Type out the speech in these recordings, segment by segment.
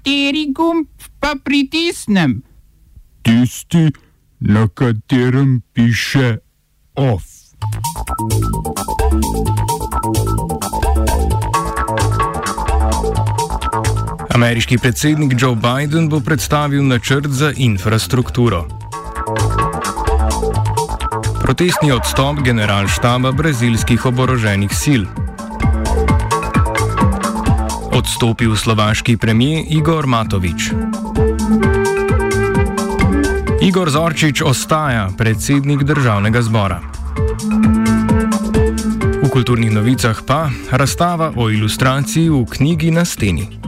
Kateri gumb pa pritisnem? Tisti, na katerem piše OF. Ameriški predsednik Joe Biden bo predstavil načrt za infrastrukturo. Protestni odstop generalštaba brazilskih oboroženih sil. Odstopil slovaški premijer Igor Matovič. Igor Zorčič ostaja predsednik državnega zbora. V kulturnih novicah pa razstava o ilustraciji v knjigi na steni.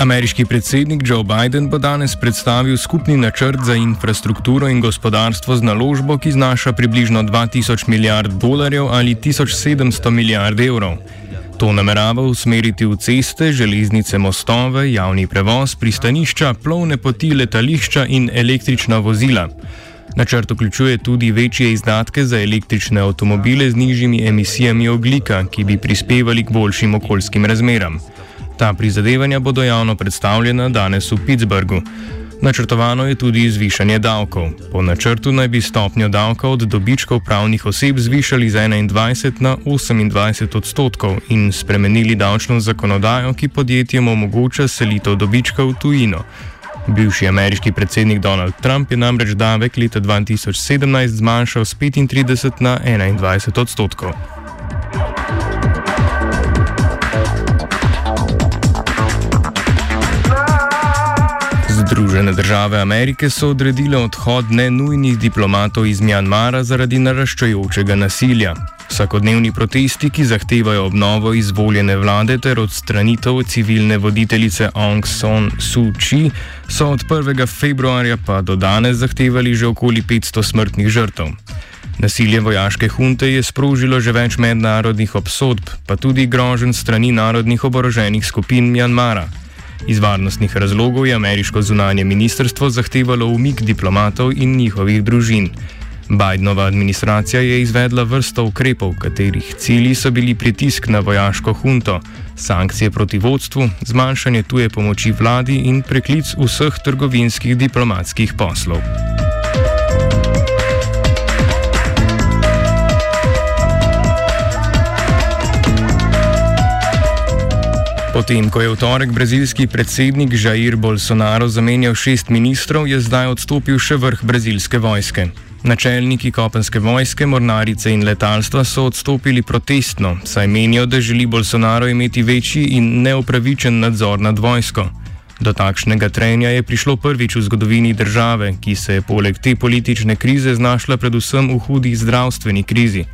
Ameriški predsednik Joe Biden bo danes predstavil skupni načrt za infrastrukturo in gospodarstvo z naložbo, ki znaša približno 2000 milijard dolarjev ali 1700 milijard evrov. To namerava usmeriti v ceste, železnice, mostove, javni prevoz, pristanišča, plovne poti, letališča in električna vozila. Načrt vključuje tudi večje izdatke za električne avtomobile z nižjimi emisijami oglika, ki bi prispevali k boljšim okoljskim razmeram. Ta prizadevanja bodo javno predstavljena danes v Pittsburghu. Načrtovano je tudi zvišanje davkov. Po načrtu naj bi stopnjo davka od dobičkov pravnih oseb zvišali z 21 na 28 odstotkov in spremenili davčno zakonodajo, ki podjetjem omogoča selitev dobička v tujino. Bivši ameriški predsednik Donald Trump je namreč davek leta 2017 zmanjšal z 35 na 21 odstotkov. Združene države Amerike so odredile odhod nenujnih diplomatov iz Mjanmara zaradi naraščajočega nasilja. Vsakodnevni protesti, ki zahtevajo obnovo izvoljene vlade ter odstranitev civilne voditeljice Aung San Suu Kyi, so od 1. februarja pa do danes zahtevali že okoli 500 smrtnih žrtev. Nasilje vojaške hunte je sprožilo že več mednarodnih obsodb, pa tudi grožen strani narodnih oboroženih skupin Mjanmara. Iz varnostnih razlogov je ameriško zunanje ministrstvo zahtevalo umik diplomatov in njihovih družin. Bidenova administracija je izvedla vrsto ukrepov, katerih cilji so bili pritisk na vojaško hunto, sankcije proti vodstvu, zmanjšanje tuje pomoči vladi in preklic vseh trgovinskih diplomatskih poslov. Potem, ko je v torek brazilski predsednik Jair Bolsonaro zamenjal šest ministrov, je zdaj odstopil še vrh brazilske vojske. Načelniki kopenske vojske, mornarice in letalstva so odstopili protestno, saj menijo, da želi Bolsonaro imeti večji in neupravičen nadzor nad vojsko. Do takšnega trenja je prišlo prvič v zgodovini države, ki se je poleg te politične krize znašla predvsem v hudi zdravstveni krizi.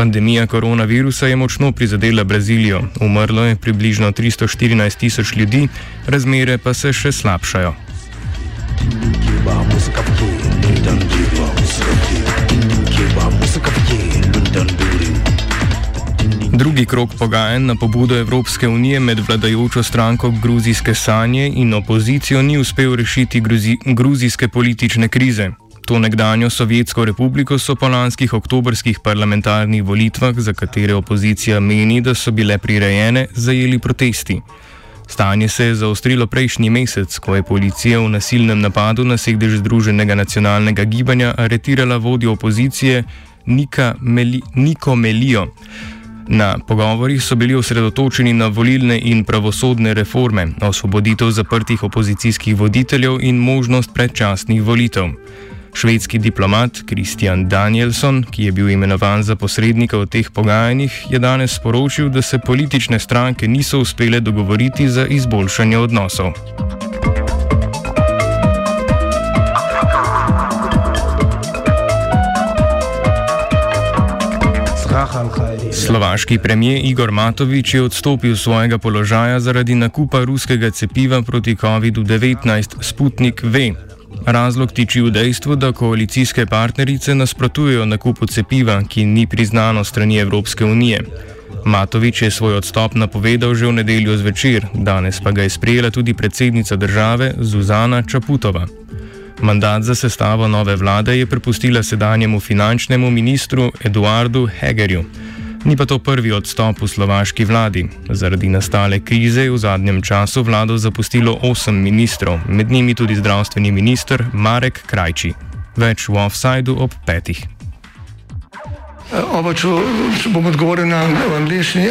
Pandemija koronavirusa je močno prizadela Brazilijo, umrlo je približno 314 tisoč ljudi, razmere pa se še slabšajo. Drugi krok pogajanj na pobudo Evropske unije med vladajočo stranko Gruzijske sanje in opozicijo ni uspel rešiti gruzi, gruzijske politične krize. To nekdanjo Sovjetsko republiko so po lanskih oktobrskih parlamentarnih volitvah, za katere opozicija meni, da so bile prirejene, zajeli protesti. Stanje se je zaostrilo prejšnji mesec, ko je policija v nasilnem napadu na sedež Združenega nacionalnega gibanja aretirala vodjo opozicije Meli, Niko Melijo. Na pogovorih so bili osredotočeni na volilne in pravosodne reforme, osvoboditev zaprtih opozicijskih voditeljev in možnost predčasnih volitev. Švedski diplomat Kristjan Danielson, ki je bil imenovan za posrednika v teh pogajanjih, je danes sporočil, da se politične stranke niso uspele dogovoriti za izboljšanje odnosov. Slovaški premijer Igor Matovič je odstopil svojega položaja zaradi nakupa ruskega cepiva proti COVID-19 Sputnik V. Razlog tiči v dejstvu, da koalicijske partnerice nasprotujejo nakupu cepiva, ki ni priznano strani Evropske unije. Matovič je svoj odstop napovedal že v nedeljo zvečer, danes pa ga je sprejela tudi predsednica države Zuzana Čaputova. Mandat za sestavo nove vlade je prepustila sedanjemu finančnemu ministru Eduardu Hegerju. Ni pa to prvi odstop v slovaški vladi. Zaradi nastale krize je v zadnjem času vlado zapustilo osem ministrov, med njimi tudi zdravstveni minister Marek Krajči. Več v offsajdu ob petih. Oba, če, če bom odgovoril na angliški.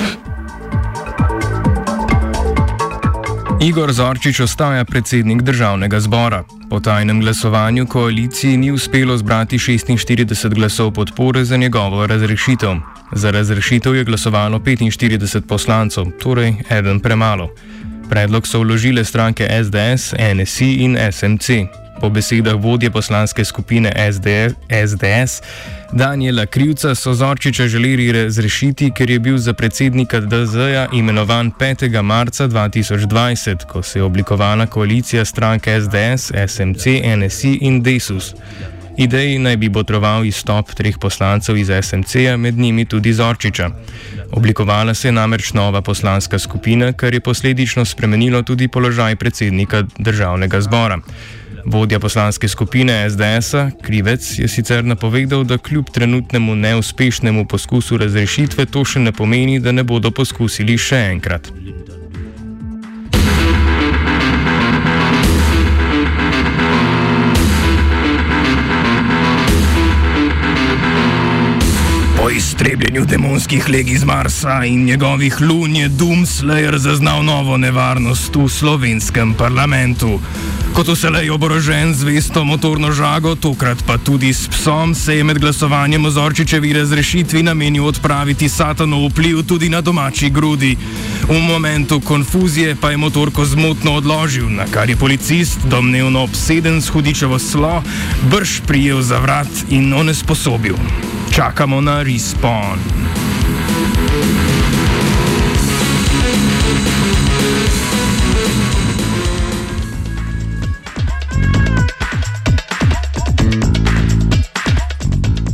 Igor Zorčič ostaja predsednik državnega zbora. Po tajnem glasovanju koaliciji ni uspelo zbrati 46 glasov podpore za njegovo razrešitev. Za razrešitev je glasovalo 45 poslancev, torej eden premalo. Predlog so vložile stranke SDS, NSI in SMC. Po besedah vodje poslanske skupine SDS, SDS Daniela Krivca so Zorčiča želeli razrešiti, ker je bil za predsednika DZ-ja imenovan 5. marca 2020, ko se je oblikovala koalicija strank SDS, SMC, NSI in Desus. Ideji naj bi botroval izstop treh poslancev iz SMC-ja, med njimi tudi Zorčiča. Oblikovala se je namreč nova poslanska skupina, kar je posledično spremenilo tudi položaj predsednika državnega zbora. Vodja poslanske skupine SDS-a, Krivec, je sicer napovedal, da kljub trenutnemu neuspešnemu poskusu razrešitve to še ne pomeni, da ne bodo poskusili še enkrat. Iztrebljenju demonskih legij z Marsa in njegovih lun je Doomslayer zaznal novo nevarnost v slovenskem parlamentu. Kot vselej oborožen z vesto motorno žago, tokrat pa tudi s psom, se je med glasovanjem o Zorčičevi razrešitvi namenil odpraviti satanov vpliv tudi na domači grudi. V momentu konfuzije pa je motorko zmotno odložil, na kar je policist, domnevno obseden s hudičevo slo, brž prijel za vrat in onesposobil. Čakamo na respawn.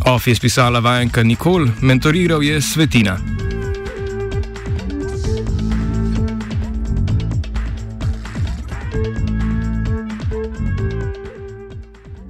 Off je spisala vajenka Nikol, mentoriral je Svetina.